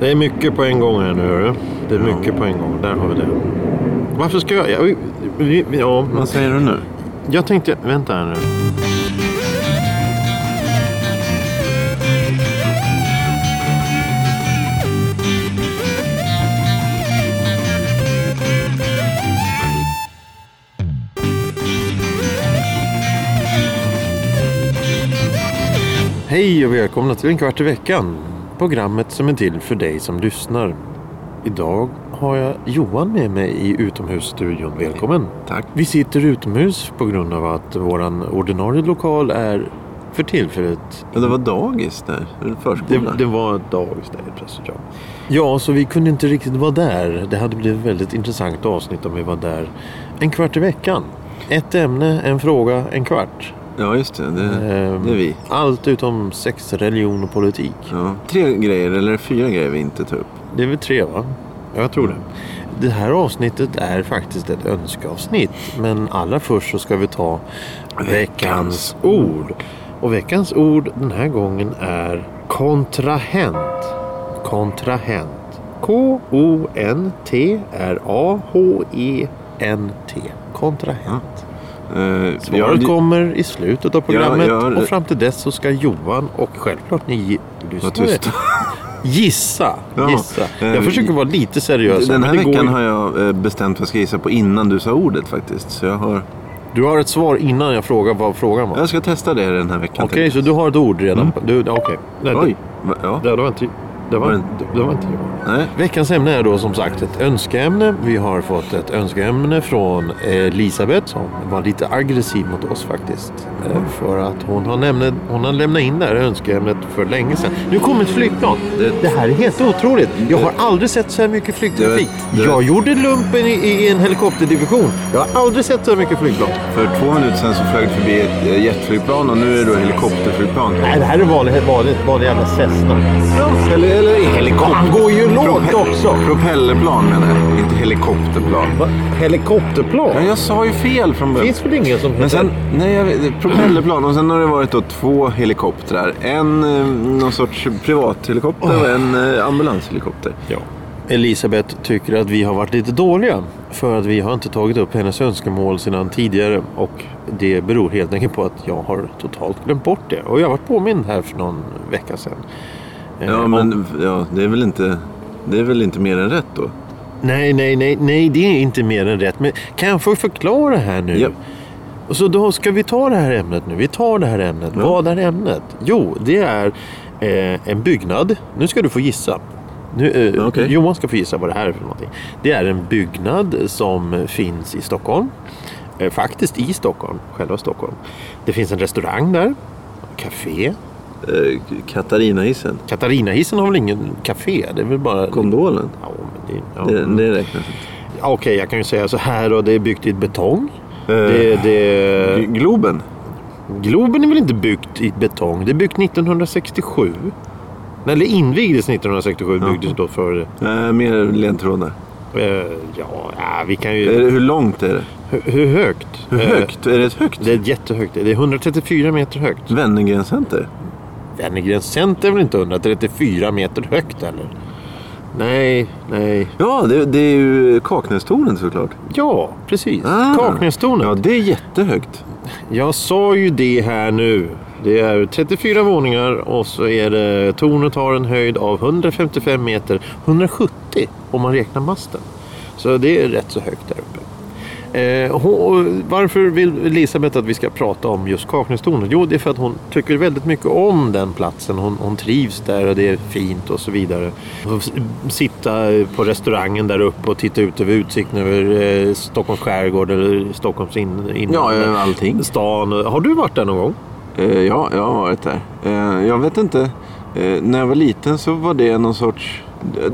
Det är mycket på en gång här nu. hörru. Det är mycket på en gång. Där har vi det. Varför ska jag... Ja, vi, vi, vi- ja, Vad säger du nu? jag tänkte... Vänta här nu. Hej och välkomna till En kvart i veckan. Programmet som är till för dig som lyssnar. Idag har jag Johan med mig i utomhusstudion. Välkommen! Tack. Vi sitter utomhus på grund av att våran ordinarie lokal är för tillfället Ja, det var dagis där. Eller det, förskola. det var ett dagis där plötsligt. Ja. ja, så vi kunde inte riktigt vara där. Det hade blivit ett väldigt intressant avsnitt om vi var där en kvart i veckan. Ett ämne, en fråga, en kvart. Ja, just det. Det, Ehm, det är vi. Allt utom sex, religion och politik. Ja. Tre grejer, eller fyra grejer vi inte tar upp. Det är väl tre va? Ja, jag tror det. Det här avsnittet är faktiskt ett önskeavsnitt. Men allra först så ska vi ta veckans ord. Och veckans ord den här gången är kontrahent. Kontrahent. K-O-N-T-R-A-H-E-N-T. Kontrahent. Uh, Svaret kommer i slutet av programmet Ja, ja, och fram till dess så ska Johan och självklart ni lyssnare gissa. Ja, gissa. eh, Jag försöker vara lite seriös. Den här veckan ju- har jag eh, bestämt vad jag ska gissa på innan du sa ordet faktiskt. Så jag, har... Du har ett svar innan jag frågar vad frågan var. jag ska testa det den här veckan. Okej, så tänkte du har ett ord redan? på- Du. Nej, jag. Oj. Ja. Det, det var inte... Det var, det, var inte jag. Nej. Veckans ämne är då som sagt ett önskeämne. Vi har fått ett önskeämne från Elisabeth som var lite aggressiv mot oss faktiskt. Eh, För att hon har, nämnt, hon har lämnat in det här önskeämnet för länge sedan. Nu kommer ett flygplan. Det- Det här är helt otroligt. Jag har aldrig sett så här mycket flygtrafik. Det- Jag gjorde lumpen i, i en helikopterdivision. Jag har aldrig sett så här mycket flygplan. För två minuter sedan så flög det förbi ett eh, jetflygplan och nu är det då helikopterflygplan. Nej, det här är vanlig, vanlig, vanlig jävla Cessna. Eller, eller helikopter. Han går ju lågt också. Propellerplan menar jag, inte helikopterplan. Va? Helikopterplan? Ja, jag sa ju fel från början. finns väl ingen som Men sen, nej, jag vet, propellerplan och sen har det varit då två helikoptrar. En eh, någon sorts privathelikopter och en eh, ambulanshelikopter. Ja. Elisabeth tycker att vi har varit lite dåliga för att vi har inte tagit upp hennes önskemål sedan tidigare och det beror helt enkelt på att jag har totalt glömt bort det och jag har varit påmind här för någon vecka sedan. Eh, Ja, och- men ja, det, är väl inte, det är väl inte mer än rätt då? Nej, nej, nej, nej, det är inte mer än rätt. Men kan jag få förklara här nu? Ja. Och så då ska vi ta det här ämnet nu. Vi tar det här ämnet. Ja. Vad är ämnet? Jo, det är eh, en byggnad. Nu ska du få gissa. Nu, eh, Okej. Johan ska få gissa vad det här är för någonting. Det är en byggnad som finns i Stockholm. Eh, faktiskt i Stockholm, själva Stockholm. Det finns en restaurang där. Café. Eh, Katarinahissen. Katarinahissen har väl ingen café? Det är väl bara... Gondolen. Ja, men det, ja. Det, det räknas inte. Okej, jag kan ju säga så här och det är byggt i betong. Eh, Det, det, Globen. Globen är väl inte byggt i betong? Det är byggt 1967. Eller invigdes 1967, Ja. byggdes då för... Eh, mer ledtrådar. Eh, ja, vi kan ju... det, hur långt är det? Hur, hur högt? Hur högt? Är det ett högt? Det är jättehögt. Det är 134 meter högt. Wennergren Center? Wennergrens center är väl inte 134 meter högt eller? Nej, nej. Ja, det, det är ju Kaknästornet såklart. Ja, precis. Ah. Kaknästornet. Ja, det är jättehögt. Jag sa ju det här nu. Det är 34 våningar och så är det tornet har en höjd av 155 meter. 170 om man räknar masten. Så det är rätt så högt där uppe. Eh, hon, varför vill Elisabeth att vi ska prata om just Kaknästornet? Jo, det är för att hon tycker väldigt mycket om den platsen. Hon, hon trivs där och det är fint och så vidare. Och Sitta på restaurangen där uppe och titta ut över utsikten över eh, Stockholms skärgård eller Stockholms in, in, Ja, allting. stan. Har du varit där någon gång? Eh, ja, jag har varit där. Eh, jag vet inte. Eh, när jag var liten så var det någon sorts...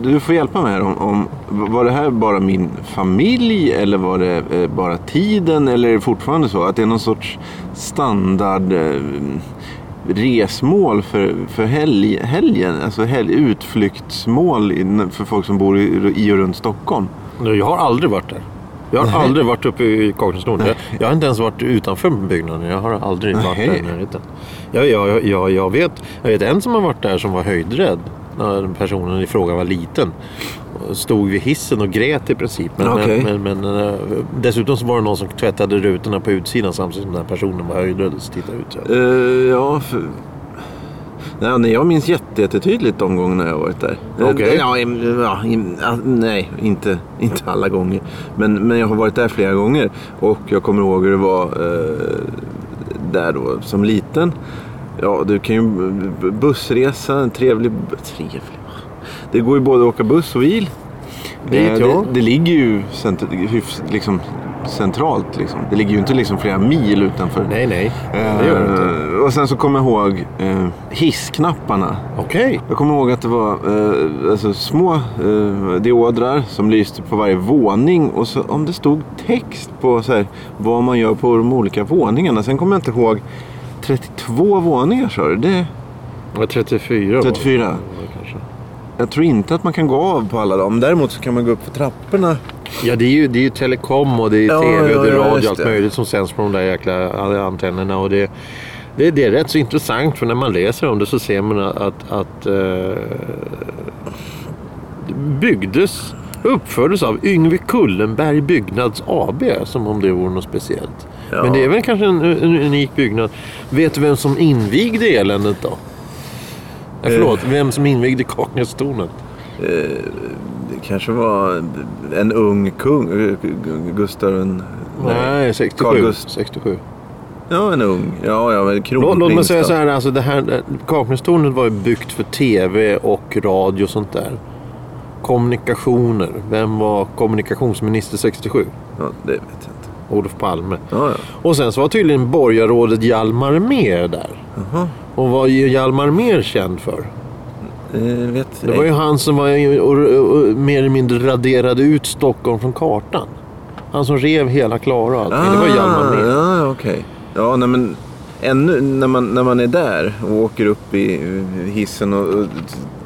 Du får hjälpa mig här. Om, om, var det här bara min familj eller var det eh, bara tiden? Eller är det fortfarande så att det är någon sorts standard eh, resmål för, för helg, helgen? Alltså helg, utflyktsmål in- för folk som bor i, i och runt Stockholm? Jag har aldrig varit där. Jag har Nej. aldrig varit uppe i Kaknästornet. Jag, jag har inte ens varit utanför byggnaden. Jag har aldrig varit Nej. där i närheten. Jag, jag, jag, jag, vet, jag vet en som har varit där som var höjdrädd. när personen i fråga var liten. Stod vid hissen och grät i princip. Men, Okej. men, men, men eh, dessutom så var det någon som tvättade rutorna på utsidan samtidigt som den här personen var höjdlös och tittade ut. Eh, ja, för... Nej, nej, jag minns jätte- jättetydligt de gångerna jag har varit där. Eh, Okej. Ja, ja, ja, nej, inte, inte alla gånger. Men, men jag har varit där flera gånger. Och jag kommer ihåg hur det var eh, där då som liten. Ja, du kan ju bussresa, en trevlig... Trevlig? Det går ju både att åka buss och bil. Dit, Eh, ja. det, det ligger ju liksom, centralt. Liksom. Det ligger ju inte liksom flera mil utanför. Nej, nej. Det gör det inte. Eh, Och sen så kommer jag ihåg eh, hissknapparna. Okej. Jag kommer ihåg att det var eh, alltså, små eh, diodrar som lyste på varje våning. Och så, om det stod text på så här, vad man gör på de olika våningarna. Sen kommer jag inte ihåg. 32 våningar sa du? Det, var 34. var det. 34. Ja, kanske. jag tror inte att man kan gå av på alla dem. Däremot så kan man gå upp för trapporna. Ja, det är, ju, det är ju telekom och det är Ja, tv och det är ja, ja, radio och just allt det. möjligt som sänds på de där jäkla antennerna. Och det, det, det är rätt så intressant för när man läser om det så ser man att, att det byggdes uppfördes av Yngve Kullenberg Byggnads AB som om det vore något speciellt. Ja. Men det är väl kanske en, en unik byggnad. Vet du vem som invigde eländet då? Eh, förlåt, vem som invigde Kaknästornet? Eh, det kanske var en ung kung. Gustav en... Nej, 67. Carl Gust- 67. Ja, en ung. Ja, ja, kronprins låt mig säga så här, alltså det här Kaknästornet var ju byggt för tv och radio och sånt där. Kommunikationer. Vem var kommunikationsminister 67? Ja, det vet jag inte. Olof Palme. Ja, ja. Och sen så var tydligen borgarrådet Hjalmar Mer där. Jaha. Och vad är Hjalmar Mer känd för? Eh, vet Det var ju han som var, och, och, och, mer eller mindre raderade ut Stockholm från kartan. Han som rev hela Klara och allting. det var Hjalmar. Ah, Ja, okej. Ja, nej, men ännu när man, när man är där och åker upp i eh, hissen och, och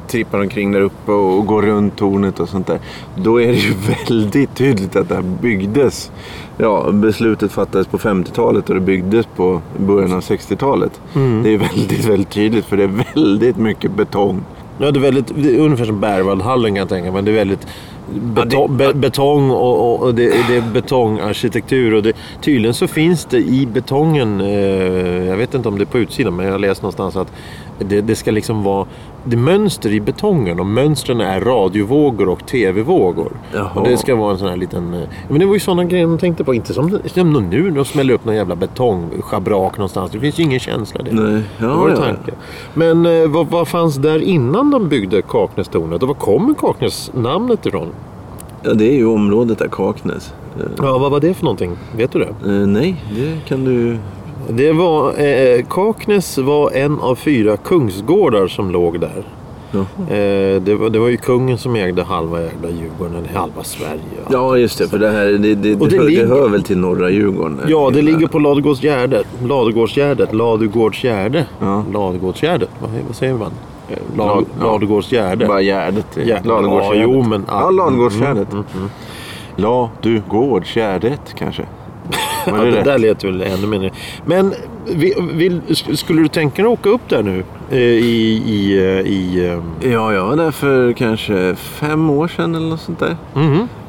trippar omkring där uppe och går runt tornet och sånt där. Då är det ju väldigt tydligt att det här byggdes. Ja, beslutet fattades på 50-talet och det byggdes på början av 60-talet. Mm. Det är väldigt, väldigt tydligt för det är väldigt mycket betong. Ja, det är, väldigt, det är ungefär som Berwaldhallen kan jag tänka mig. Det är väldigt beto- be- betong och, och, och det, det är betongarkitektur. Och det, tydligen så finns det i betongen, eh, jag vet inte om det är på utsidan, men jag har läst någonstans att det, det ska liksom vara det är mönster i betongen och mönstren är radiovågor och tv-vågor. Och det ska vara en sån här liten... eh, Men det var ju sådana grejer de tänkte på. Inte som, som nu, de smäller upp någon jävla betongschabrak någonstans. Det finns ju ingen känsla i det. Nej, ja, Det var ja. tanken. Men eh, vad, vad fanns där innan de byggde Kaknästornet? Och var kommer Kaknäs-namnet ifrån? Ja, det är ju området där, Kaknäs. Eh, Ja, vad var det för någonting? Vet du det? eh, nej, det kan du... Det var, eh, Kaknäs var en av fyra kungsgårdar som låg där. Eh, det, var, det var ju kungen som ägde halva jävla Djurgården, eller halva Sverige. Ja, just det. För det här det, det, Och det, hör, ligger- det hör väl till norra Djurgården? Ja, det ligger på Ladugårdsgärdet. Ladugårdsgärdet. Ladugårdsgärde. Ja. Ladugårdsgärdet. Vad, vad säger man? Eh, Lad, ja. Ladugårdsgärde. Bara Gärdet. det är Ja, Ladugårdsgärdet. ja, jo, men- Ja, Ladugårdsgärdet. Mm, mm, Ladugårdsgärdet kanske. Var Ja, det det där lät väl ännu mindre. Men vill, skulle du tänka dig att åka upp där nu? Eh, I... i, eh, i eh, Ja, jag var där för kanske fem år sedan eller något sånt där.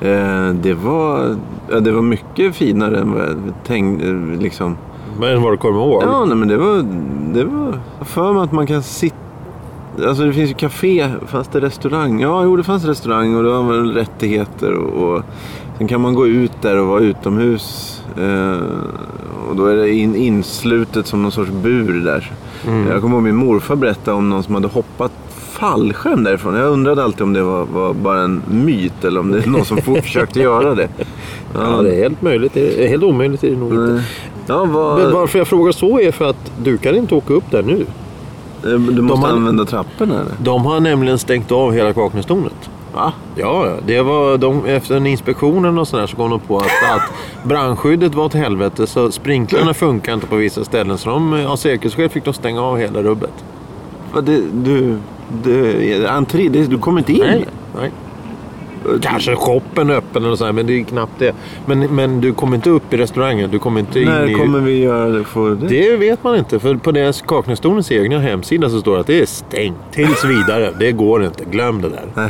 Eh, det, var, ja, det var mycket finare än vad jag tänkte. Liksom. Men vad du kommer ihåg? Ja, nej, men det var... Det var för mig att man kan sitta... Alltså det finns ju café. Fanns det restaurang? Ja, jo det fanns restaurang och det var väl rättigheter. Och, och sen kan man gå ut där och vara utomhus. Eh, och då är det in, inslutet som någon sorts bur där. Mm. Jag kommer ihåg min morfar berättade om någon som hade hoppat fallskärm därifrån. Jag undrade alltid om det var, var bara en myt eller om det är någon som försökte göra det. Ja, det är helt möjligt. Det är helt omöjligt är det nog inte. Ja, vad, Men varför jag frågar så är för att du kan inte åka upp där nu. Eh, Du måste har- använda trapporna eller? De har nämligen stängt av hela Kaknästornet. Va? Ja, det var de, efter en inspektionen och sådär så kom de på att, att brandskyddet var åt helvete så sprinklarna funkar inte på vissa ställen. Så de, av säkerhetsskäl fick de stänga av hela rubbet. Va, det, du, det, entré, det, du kommer inte in? Nej, nej. Kanske shoppen öppen eller så här, men det är knappt det. Men, men du kommer inte upp i restaurangen. Du kommer inte in När i... kommer vi göra det? Få det? Det vet man inte. För på deras Kaknästornens egna hemsida så står det att det är stängt tills vidare. Det går inte. Glöm det där.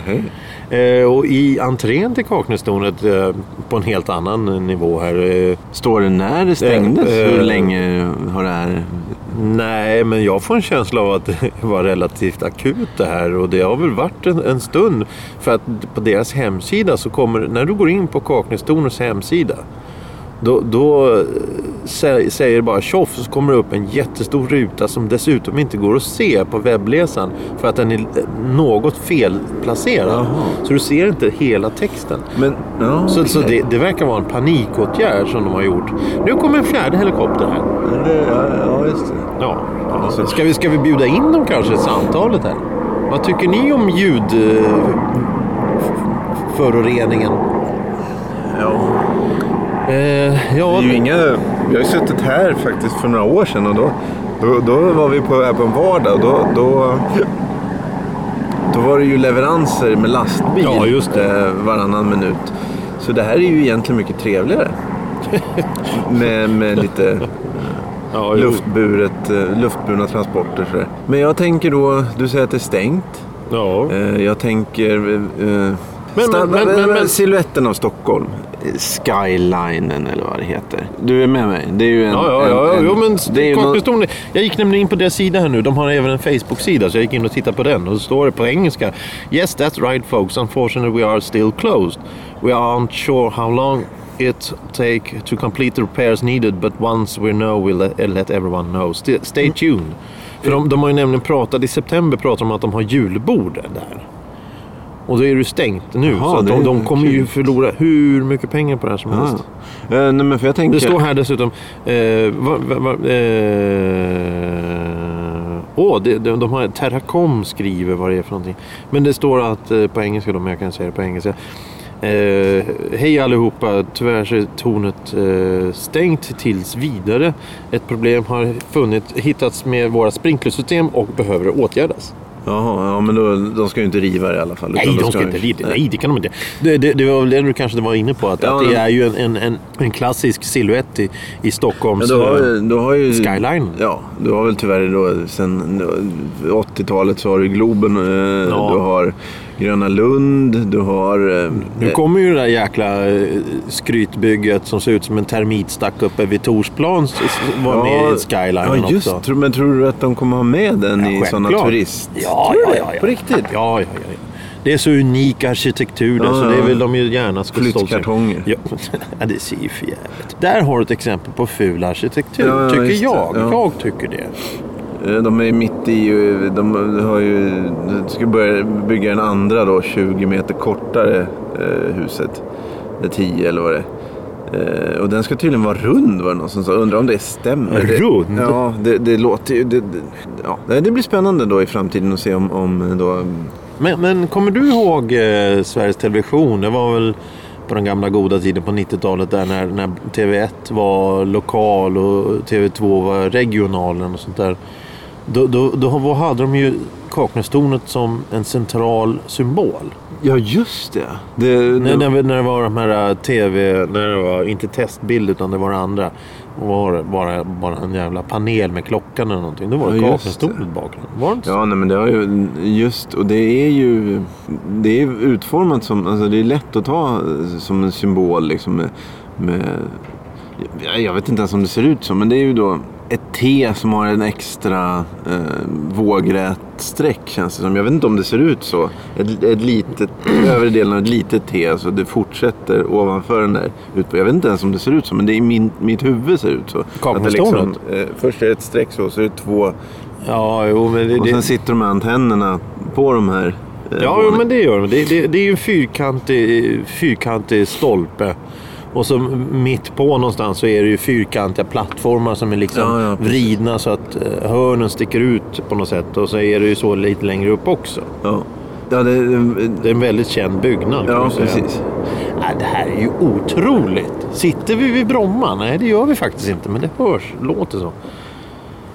Eh, och i entrén till Kaknästornet eh, på en helt annan nivå här. Eh, Står det när det stängdes? Eh, eh, Hur länge har det här... nej, men jag får en känsla av att det var relativt akut det här. Och det har väl varit en, en stund. För att på deras hemsida så kommer, när du går in på Kaknästornets hemsida. Då, då eh, sä- säger bara tjoff så kommer det upp en jättestor ruta som dessutom inte går att se på webbläsaren för att den är något felplacerad. Så du ser inte hela texten. Men, ja, Så, så det, det verkar vara en panikåtgärd som de har gjort. Nu kommer en fjärde helikopter här. Men det, ja, ja, just det. Ja. Alltså- Ska, vi, ska vi bjuda in dem kanske i samtalet här? Vad tycker ni om ljud... eh? Ja. Eh, ja, Det är inga... Vi har suttit här faktiskt för några år sedan och då, då, då var vi på en vardag och då, då, då var det ju leveranser med lastbil Ja, just det. Eh, varannan minut. Så det här är ju egentligen mycket trevligare. med, med lite ja, luftburet, eh, luftburna transporter. Så där. Men jag tänker då, du säger att det är stängt. Ja. Eh, Jag tänker... eh, men- sta- men- men- men- Siluetten av Stockholm. Eh, Skylinen eller vad det heter. Du är med mig? Det är ju en... Ja, ja, en, ja, en, jo, men det är ju nå- Kaknästornet. Jag gick nämligen in på deras sida här nu. De har även en Facebook-sida, så jag gick in och tittade på den. Och då står det på engelska. Yes, that's right folks. Unfortunately we are still closed. We aren't sure how long it take to complete the repairs needed, but once we know we'll let, let everyone know. St- stay tuned. För de, de har ju nämligen pratat, i september pratar de om att de har julbord där. Och då är det stängt nu. Jaha, så de, de kommer ju förlora hur mycket pengar på det här som Ja. helst. Eh, nej, men för jag tänker... Det står här dessutom... Eh, va, va, va, eh, åh, det, de, de har, Terracom skriver vad det är för någonting. Men det står att, eh, på engelska då, men jag kan säga det på engelska. Eh, Hej allihopa, tyvärr så är tornet eh, stängt tills vidare. Ett problem har funnit, hittats med våra sprinklersystem och behöver åtgärdas. Jaha, ja, men då, de ska ju inte riva det i alla fall. Nej, de ska inte lida. Nej, det kan de inte. Det, det, det var väl det du kanske var inne på. Att, Ja, att det är ju en, en, en, en klassisk silhuett i, i Stockholms... Men du har, eh, du har ju... Skyline. Ja, du har väl tyvärr då sen 80-talet så har du Globen, eh, Ja. du har Gröna Lund, du har... eh, Nu kommer ju det där jäkla eh, skrytbygget som ser ut som en termitstack uppe vid Torsplan var med i skylinen ja, just, också. Men tror du att de kommer ha med den i sådana turist... Ja, Tror ja, ja, det? ja. På riktigt? Ja, ja, ja. ja. Det är så unik arkitektur där, Ja, så det ja. vill de ju gärna ska stoltsera Flyttkartonger. Ja, ja, det ser ju för jävligt. Där har du ett exempel på ful arkitektur, Ja, ja, tycker det. jag. Ja. Jag tycker det. Eh, De är mitt i, eh, de har ju, de ska börja bygga en andra då, 20 meter kortare eh, huset. Det är 10 eller vad det är. Eh, och den ska tydligen vara rund var det någon som sa. Undrar om det stämmer. Det- Rund? Ja, det, det låter ju... Det, det, ja. Det blir spännande då i framtiden att se om, om då... Men, men kommer du ihåg eh, Sveriges Television? Det var väl på den gamla goda tiden på 90-talet där när, när TV1 var lokal och TV2 var regional och sånt där. Då, då, då hade de ju Kaknästornet som en central symbol. Ja, just det. det, När, när, när det var de här eh, TV, när det var inte testbild utan det var det andra. Var det bara, bara en jävla panel med klockan eller någonting. Då var det Ja, Kaknästornet bakom. Var det inte så? Ja, nej, men det har ju just och det är ju det är utformat som alltså det är lätt att ta eh, som en symbol liksom med, med jag- jag vet inte ens om det ser ut så men det är ju då ett T som har en extra eh, vågrät streck känns det som. Jag vet inte om det ser ut så. Ett, ett litet, övre delen av ett litet T så det fortsätter ovanför den där. Jag vet inte ens om det ser ut så men det är i min, mitt huvud ser ut så. Att det Kaknästornet? eh, först är det ett streck så, så är det två Ja, jo, men det, och det, sen sitter de med antennerna på de här. eh, Ja, jo, men det gör de. Det, det, det är ju en fyrkantig, fyrkantig stolpe. Och så mitt på någonstans så är det ju fyrkantiga plattformar som är liksom Ja, ja, vridna så att eh, hörnen sticker ut på något sätt. Och så är det ju så lite längre upp också. Ja, ja det, det, är en väldigt känd byggnad ja precis. Nej, det här är ju otroligt. Sitter vi vid Bromma? Nej, det gör vi faktiskt inte. Men det hörs, låter så.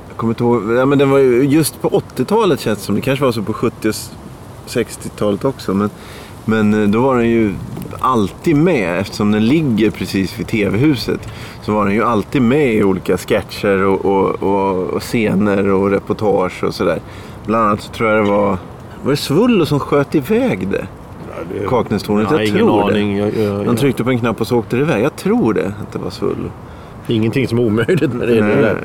Jag kommer inte ihåg. Ja, men den var ju, just på 80-talet känns det som. Det kanske var så på 70 och 60-talet också. Men Men eh, då var den ju alltid med eftersom den ligger precis vid tv-huset. Så var den ju alltid med i olika sketcher och, och, och, och scener och reportage och sådär. Bland annat så tror jag det var, var det Svullo som sköt iväg det? Kaknästornet, Jag jag tror aning. det. Jag, jag, De tryckte på en knapp och så åkte det iväg. Jag tror det, att det var Svullo. Ingenting som är omöjligt med det. det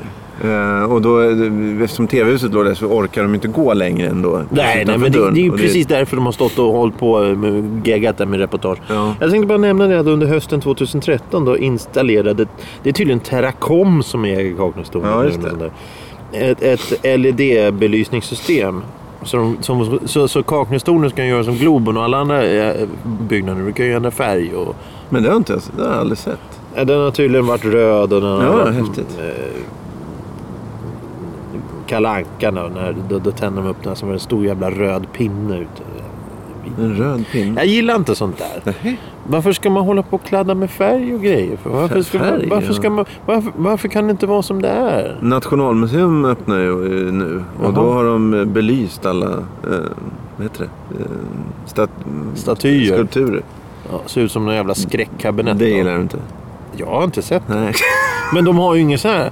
Eh, och då, eh, eftersom tv-huset låg där så orkar de inte gå längre ändå. Nej, nej, men det, det är ju Och precis därför de har stått och hållit på med geggat där med reportage. Ja. Jag tänkte bara nämna det att under hösten 2013 då installerade, det är tydligen Teracom som äger Kaknästornet. Ja, just det. Ett, ett LED-belysningssystem. Så, de, som, så, så Kaknästornet ska göra som Globen och alla andra eh, byggnader. Du kan ju ändra färg. Och, Men det har, inte, det har jag aldrig sett. den har tydligen varit röd och den har Ja, varit, häftigt. Eh, Kalle Anka då, när, då, då tänder de upp den som en stor jävla röd pinne ute. En röd pinne. Jag gillar inte sånt där. Nej. Varför ska man hålla på och kladda med färg och grejer? För varför, ska Färg, man, varför, ska man, varför, varför kan det inte vara som det är? Nationalmuseum öppnar ju eh, nu och då Jaha. har de eh, belyst alla eh, vad heter det? Eh, stat- Statyer. Skulpturer. Ja, ser ut som någon jävla skräckkabinett. Det gillar du inte? Jag har inte sett. Nej. Men de har ju inget så här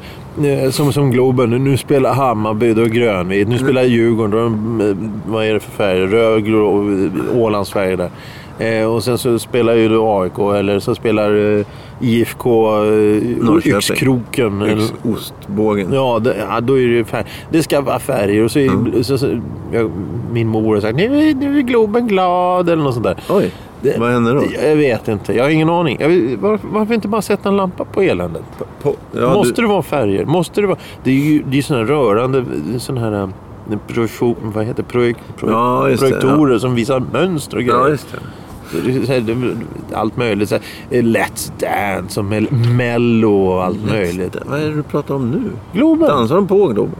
som, som Globen. Nu spelar Hammarby, då är grönvit. Nu spelar Djurgården, då är de, eh, vad är det för färg? Röd, grå, eh, Ålandsfärg där. Eh, och sen så spelar ju då AIK eller så spelar eh, IFK eh. Yxkroken. Yx- Ostbågen. Ja, det, ja, då är det färg. Det ska vara färger. Och så, är- så, så jag, min mor har sagt nu, är- nu är Globen glad eller något sånt där. Oj, Det- vad händer då? Jag vet inte. Jag har ingen aning. Vet- varför, varför inte bara sätta en lampa på eländet? På, ja, Måste du, det vara färger? Måste det vara... Det är ju det är sådana här rörande sån här, eh, projektion, vad heter det? projek, projek, Ja, det, projektorer som visar mönster och grejer. ja, det. Det det- allt möjligt. Så här, eh, Let's Dance och Mel Mello och allt möjligt. Vad är det du pratar om nu? Globen. Dansar de på Globen?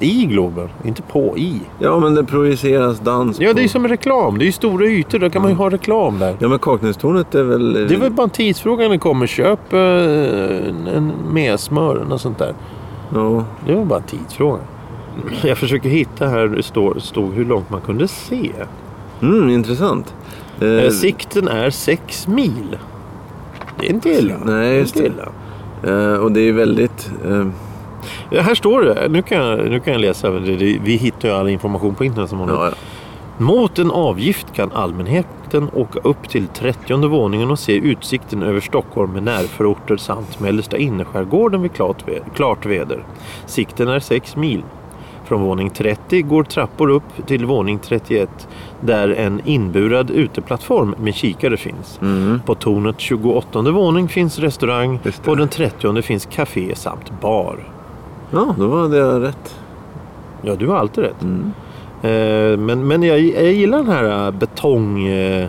I Globen. Inte på, i. Ja, men det projiceras dans Ja, på... det är som en reklam. Det är ju stora ytor. Då kan man ju ha reklam där. Ja, men Kaknästornet är väl... Det är väl bara en tidsfråga när det kommer. Köp eh, en, mesmör eller sånt där. Ja. Det var bara en tidsfråga. Jag försöker hitta här det står, stod hur långt man kunde se. Mm, intressant. Eh, Eh, sikten är 6 mil. Det är inte illa. Nej, Det just inte det. illa. eh, och det är väldigt... Eh, Ja, här står det. Nu kan jag, nu kan jag läsa. Vi hittar ju all information på internet som vanligt. ja, ja. Mot en avgift kan allmänheten åka upp till 30 våningen och se utsikten över Stockholm med närförorter samt mellersta innerskärgården vid klart vä- klart väder. Sikten är 6 mil. Från våning 30 går trappor upp till våning 31 där en inburad uteplattform med kikare finns. Mm. På tornet 28 våning finns restaurang. På den 30 finns café samt bar. Ja, då var det rätt. Ja, du har alltid rätt. Mm. Eh, men, men jag, jag gillar den här eh, betong... eh,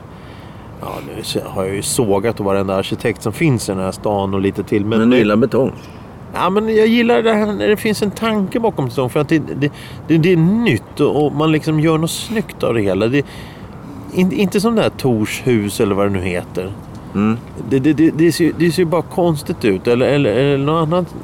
Ja, nu har jag ju sågat varenda arkitekt som finns i den här stan och lite till. Men, Men du gillar betong? ja, men jag gillar det här när det finns en tanke bakom betong. För att det, det, det, det är nytt och, man liksom gör något snyggt av det hela. Det, in, inte som det här Tors hus eller vad det nu heter. Mm. Det, det, det, det, ser, det ser ju bara konstigt ut. Eller, eller, eller något annat.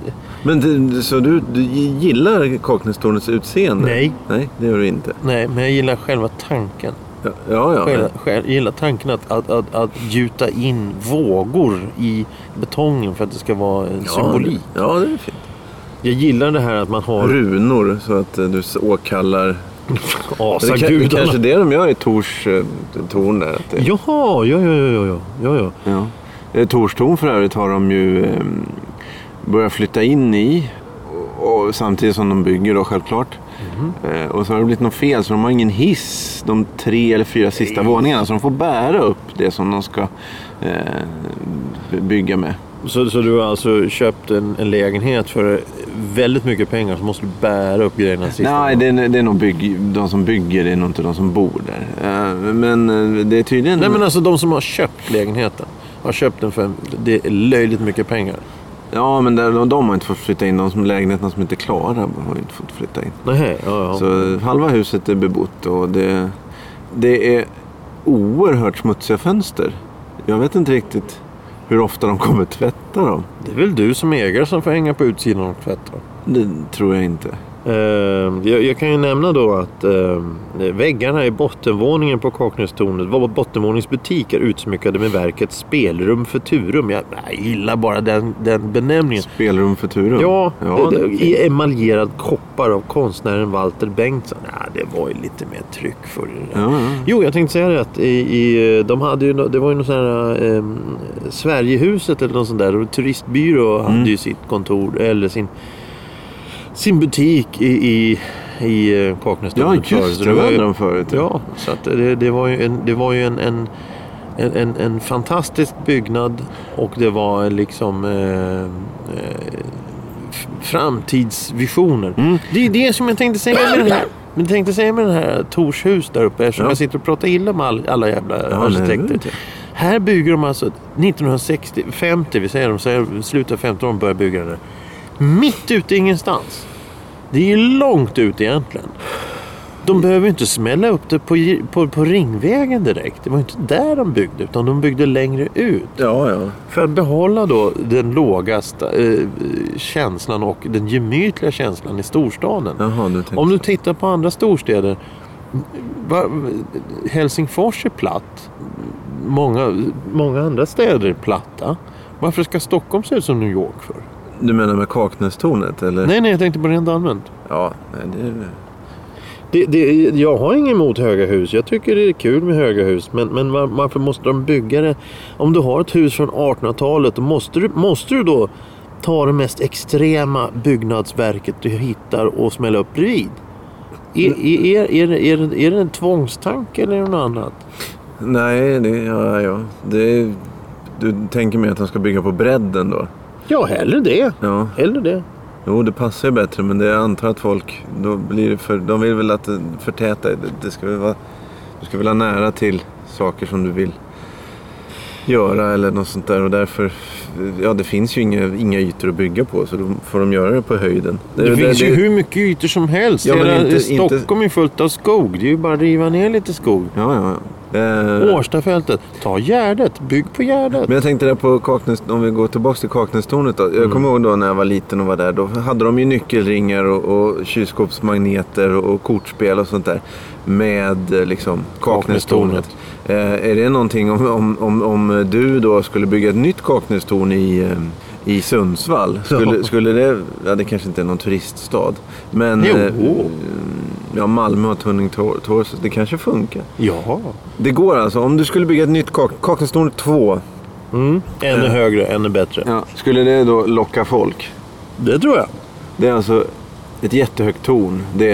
Men det, så du, du gillar Kaknästornets utseende? Nej. Nej, det gör du inte. Nej, men jag gillar själva tanken. Ja, ja. ja. Själv, själv, gillar tanken att, att, att, att gjuta in vågor i betongen för att det ska vara en Ja, symbolik. det- Ja, det är fint. Jag gillar det här att man har Runor så att eh, du åkallar... Kan, det är asagudarna. kanske det de gör i Tors eh, torn där. Det, Jaha, ja, ja, ja, ja, ja, ja. Eh, Torstorn för övrigt har de ju börjat flytta in i. Och, och samtidigt som de bygger då självklart. Eh, och så har det blivit något fel så de har ingen hiss de tre eller fyra sista våningarna. Så de får bära upp det som de ska eh, bygga med. Så, så du har alltså köpt en, en lägenhet för väldigt mycket pengar så måste du bära upp grejerna sista Nej, det är, det är nog bygg, de som bygger, det är nog inte de som bor där. Eh, men eh, det är tydligen... Nej men alltså de som har köpt lägenheten. Har köpt den för det är löjligt mycket pengar. Ja, men där, de, har inte fått flytta in. De som lägenheterna som inte är klara har inte fått flytta in. Nej, ja, ja. Så halva huset är bebott och det, det är oerhört smutsiga fönster. Jag vet inte riktigt hur ofta de kommer tvätta dem. Det är väl du som ägare som får hänga på utsidan och tvätta. Det tror jag inte. Eh, jag, kan ju nämna då att eh, väggarna i bottenvåningen på Kaknästornet, var bottenvåningsbutik är utsmyckade med verket Spelrum Futurum. Jag, jag gillar bara den, den benämningen. Spelrum Futurum. Ja, ja det, det, i emaljerad koppar av konstnären Walter Bengtsson. Ja, det var ju lite mer tryck för det där. ja, ja. Jo, jag tänkte säga det att i, i, de hade ju, det var ju något sånt här eh, Sverigehuset eller något sånt där. Turistbyrå Mm. hade ju sitt kontor eller sin, sin butik i, i, i eh, Kaknästornet ja, förut. just Så det. Det var hade de förut. Ja, så att det, det var ju en, det var ju en, en, en, en, en fantastisk byggnad och det var liksom eh, eh, framtidsvisioner. Mm. Det är det som jag tänkte säga med den här. Men tänkte säga med den här Torshus där uppe eftersom Ja. jag sitter och pratar illa med all, alla jävla Ja, arkitekter. Här bygger de alltså 1960, 50, vi säger de säger slutet av 50 de börjar bygga det. Mitt ute i ingenstans. Det är ju långt ut egentligen. De behöver ju inte smälla upp det på, på, på Ringvägen direkt. Det var ju inte där de byggde utan de byggde längre ut. Ja, ja. För att behålla då den lågaste eh, känslan och den gemytliga känslan i storstaden. Jaha, du Om du tittar på andra storstäder. Helsingfors är platt. Många, många andra städer är platta. Varför ska Stockholm se ut som New York för? Du menar med Kaknästornet eller? Nej, nej, jag tänkte på rent allmänt. Ja, nej, det är... Det, det, jag har inget emot höga hus. Jag tycker det är kul med höga hus. Men, men var, varför måste de bygga det? Om du har ett hus från 1800-talet då måste du, måste du då ta det mest extrema byggnadsverket du hittar och smälla upp bredvid? Är, är, är, är, det- är, det- är det en tvångstanke eller något annat? Nej, det... Ja, ja. Det är... Du tänker mig att de ska bygga på bredden då? Ja, hellre det. Ja. Hellre det. Jo, det passar ju bättre, men det jag antar att folk... Då blir det för, de vill väl att det förtäta. Det, det ska väl vara... Du ska väl ha nära till saker som du vill göra eller något sånt där. Och därför... Ja, det finns ju inga, inga ytor att bygga på, så då får de göra det på höjden. Det, finns ju hur mycket ytor som helst. Ja, men Hela inte- Stockholm är fullt av skog. Det är ju bara att riva ner lite skog. Ja, ja, ja. Eh, Årstafältet. Ta Gärdet. Bygg på Gärdet. Men jag tänkte där på Kaknäs, om vi går tillbaka till Kaknästornet då. Jag Mm. kommer ihåg då när jag var liten och var där. Då hade de ju nyckelringar och, och kylskåpsmagneter och, och kortspel och sånt där. Med eh, liksom Kaknästornet. Eh, är det någonting om, om, om, om du då skulle bygga ett nytt Kaknästorn i, eh, i Sundsvall? Skulle, Ja. skulle det, ja det kanske inte är någon turiststad. Men Jo. eh, ja, Malmö och Tunning-Torso, det kanske funkar. Ja. Det går alltså, om du skulle bygga ett nytt Kak- Kaknästorn 2. Mm. Ännu högre, ännu bättre. Ja, skulle det då locka folk? Det tror jag. Det är alltså ett jättehögt torn. Det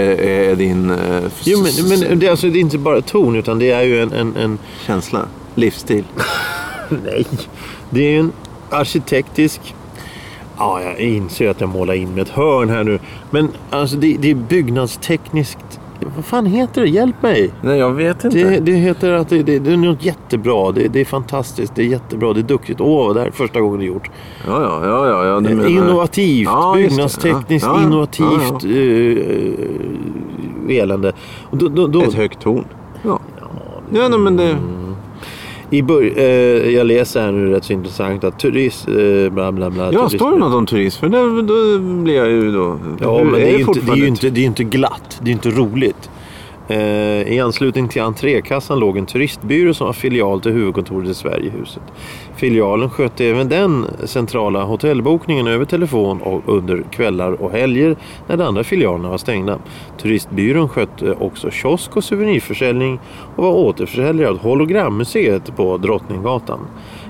är din eh, Jo, men, men det, är alltså, det är inte bara ton utan det är ju en... en, en känsla, livsstil. nej. Det är en arkitektisk... Ja, jag inser att jag målar in med ett hörn här nu. Men alltså det, det är byggnadstekniskt... Vad fan heter det? Hjälp mig! Nej, jag vet inte. Det, det heter att det, det, det är något jättebra. Det, det är fantastiskt. Det är jättebra. Det är duktigt. Åh, det här är första gången det är gjort. Ja, ja, ja. ja, ja menar... Innovativt, Ja, byggnadstekniskt, Ja, ja, innovativt eh, elände. Då, då, då, Ett högt torn. Ja. Ja, men det... i bör, eh, jag läser här nu rätt så intressant att turist... Eh, bla bla bla. Ja, turist, står det något om turism? För där, då blir jag ju då... Ja, men det är, ju inte, det, är ju inte, det är inte glatt. Det är inte roligt. Eh, I anslutning till entrékassan låg en turistbyrå som var filial till huvudkontoret i Sverigehuset. Filialen skötte även den centrala hotellbokningen över telefon och under kvällar och helger när de andra filialerna var stängda. Turistbyrån skötte också kiosk och souvenirförsäljning och var återförsäljare av Hologrammuseet på Drottninggatan.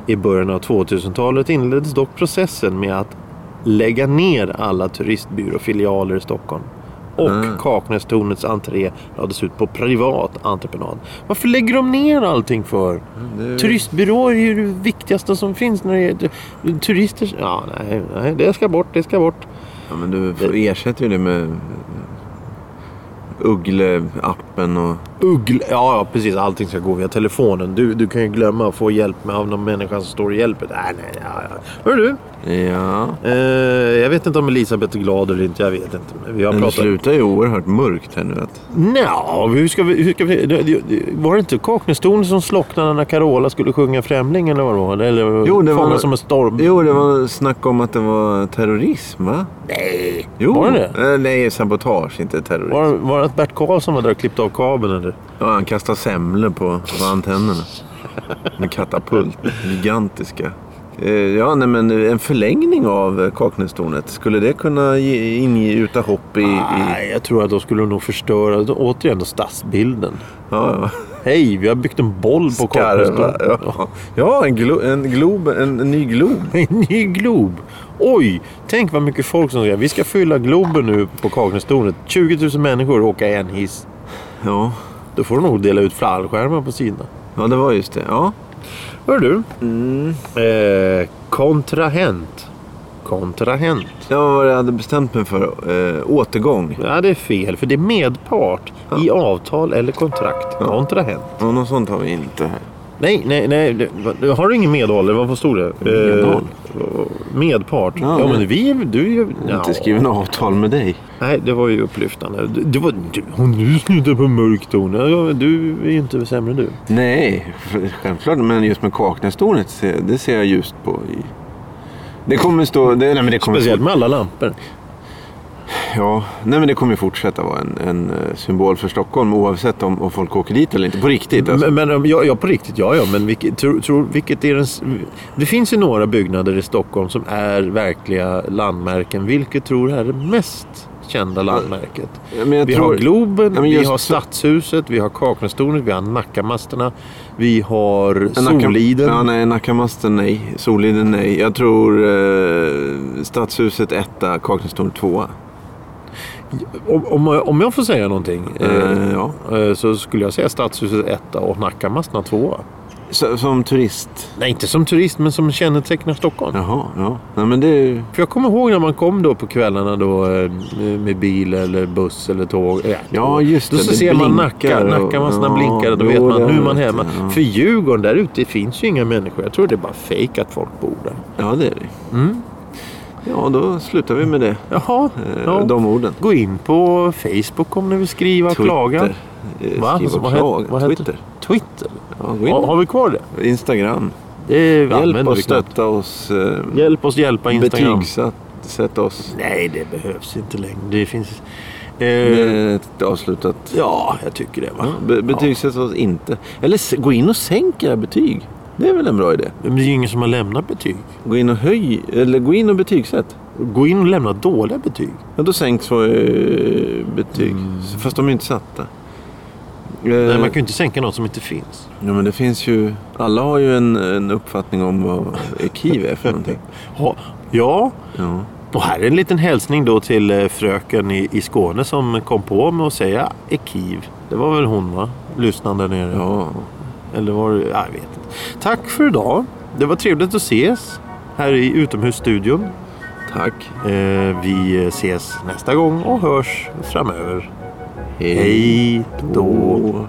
I början av 2000-talet inleddes dock processen med att lägga ner alla turistbyråfilialer i Stockholm. Och Mm. Kaknästornets entré lades ut på privat entreprenad. Varför lägger de ner allting för? det- Turistbyråer är ju det viktigaste som finns när det är turister. Ja, nej, nej, det ska bort, det ska bort. Ja, men du ersätter ju det med Uggle-appen och Uggl... Ja, ja, precis. Allting ska gå via telefonen. Du, du kan ju glömma att få hjälp med av någon människa som står och hjälper. Nej, nej, ja, ja. Hör du? Ja. Eh, jag vet inte om Elisabeth är glad eller inte. Jag vet inte. Men vi har Men det pratat... slutar ju oerhört mörkt här nu. Att... Nja, hur ska vi... Hur ska vi var det inte Kaknästornet som slocknade när Carola skulle sjunga Främling eller vad det var? Eller Jo, det var- som en storm? Jo, det var snack om att det var terrorism, va? Nej! Jo. Var det det? Eh, nej, sabotage, inte terrorism. Var, var det att Bert Karlsson var där och klippte av kabeln eller? Ja, han kastade semlor på, på antennerna. En katapult. Gigantiska. Eh, Ja, nej, men en förlängning av Kaknästornet. Skulle det kunna ge, ingjuta hopp i... i... Nej, jag tror att de skulle nog förstöra återigen då stadsbilden. Ja, ja. Hej, vi har byggt en boll på. Kaknästornet. Ja, ja en, glo, en, glob, en, en ny glob. En ny Glob. Oj, tänk vad mycket folk som säger vi ska fylla Globen nu på Kaknästornet. 20 000 människor åka en hiss. Ja. Då får de nog dela ut fallskärmar på sidan. ja, det var just det. Ja. Hör du? Eh, kontrahent. Kontrahent. Det var vad jag hade bestämt mig för. Eh, återgång. Ja, det är fel. För det är medpart i avtal eller kontrakt. Kontrahent. Ja, något sånt har vi inte här. Nej, nej, nej. det- Har du ingen medhåll? eller Vad stod det? Medhåll? Eh, medpart. Ja, Ja, men- men vi... Du är ju... Jag har inte skrivit något avtal med dig. Nej, det var ju upplyftande. Det, det var... Du, och nu slutar på mörk ton. Ja, Du är ju inte sämre än du. Nej, för- självklart. Men just med Kaknästornet, det ser jag just på. I... Det kommer stå... Det, nej, men det kommer Speciellt med alla lampor. Ja, nej men det kommer ju fortsätta vara en, en eh, symbol för Stockholm oavsett om, om folk åker dit eller inte. På riktigt alltså. Men, men ja, ja, på riktigt, ja, ja. Men vilket, tror, tror, vilket är den... Det finns ju några byggnader i Stockholm som är verkliga landmärken. Vilket tror du är det mest kända landmärket? Ja, Vi tror- har Globen, Ja, vi har Stadshuset, vi har Kaknästornet, vi har Nackamasterna, vi har Nacka- Soliden. Ja, nej, Nackamasten nej. Soliden nej. Jag tror eh, Stadshuset etta, Kaknästornet tvåa. Om, om, jag får säga någonting Eh, ja. eh, så skulle jag säga Stadshuset etta och Nackamasterna tvåa. Så, som turist. Nej, inte som turist, men som kännetecknar Stockholm. Jaha, ja. Nej men det. För jag kommer ihåg när man kom då på kvällarna då eh, med bil eller buss eller tåg. Ja, Ja, just Då det, så det ser man Nacka, och- Nackamasterna ja, blinkar. Då vet man nu är man hemma. ja. För Djurgården där ute finns ju inga människor. Jag tror det är bara fejk att folk bor där. Ja, det är det. Mm. Ja, då slutar vi med det. Jaha, Eh, ja. De orden. gå in på Facebook om ni vill skriva och klaga. Twitter. Eh, Va? Skriva Vad och heter- klaga. vad heter- Twitter. Twitter? Ja. Har, har vi kvar det? Instagram. Det Hjälp oss, stötta oss. Eh, Hjälp oss hjälpa Instagram. Betygsätt sätt oss. Nej, det behövs inte längre. Det finns... Eh, avslutat. ja, jag tycker det. Va? Ja, be- betygsätt oss inte. Eller gå in och sänk era betyg. Det är väl en bra idé? Men det är ju ingen som har lämnat betyg. Gå in och höj, eller gå in och betygsätt. Gå in och lämna dåliga betyg. Ja, då sänks våra eh, betyg. Fast de är inte satta. Eh, Nej, man kan ju inte sänka något som inte finns. Ja, men det finns ju... Alla har ju en, en uppfattning om vad ekiv är för någonting. Ja, Ja. och här är en liten hälsning då till eh, fröken i, i Skåne som kom på med att säga ekiv. Det var väl hon va? Lyssnande nere. ja. Eller var det... Ja, jag vet inte. Tack för idag. Det var trevligt att ses här i utomhusstudion. Tack. Eh, vi ses nästa gång och hörs framöver. Hej då.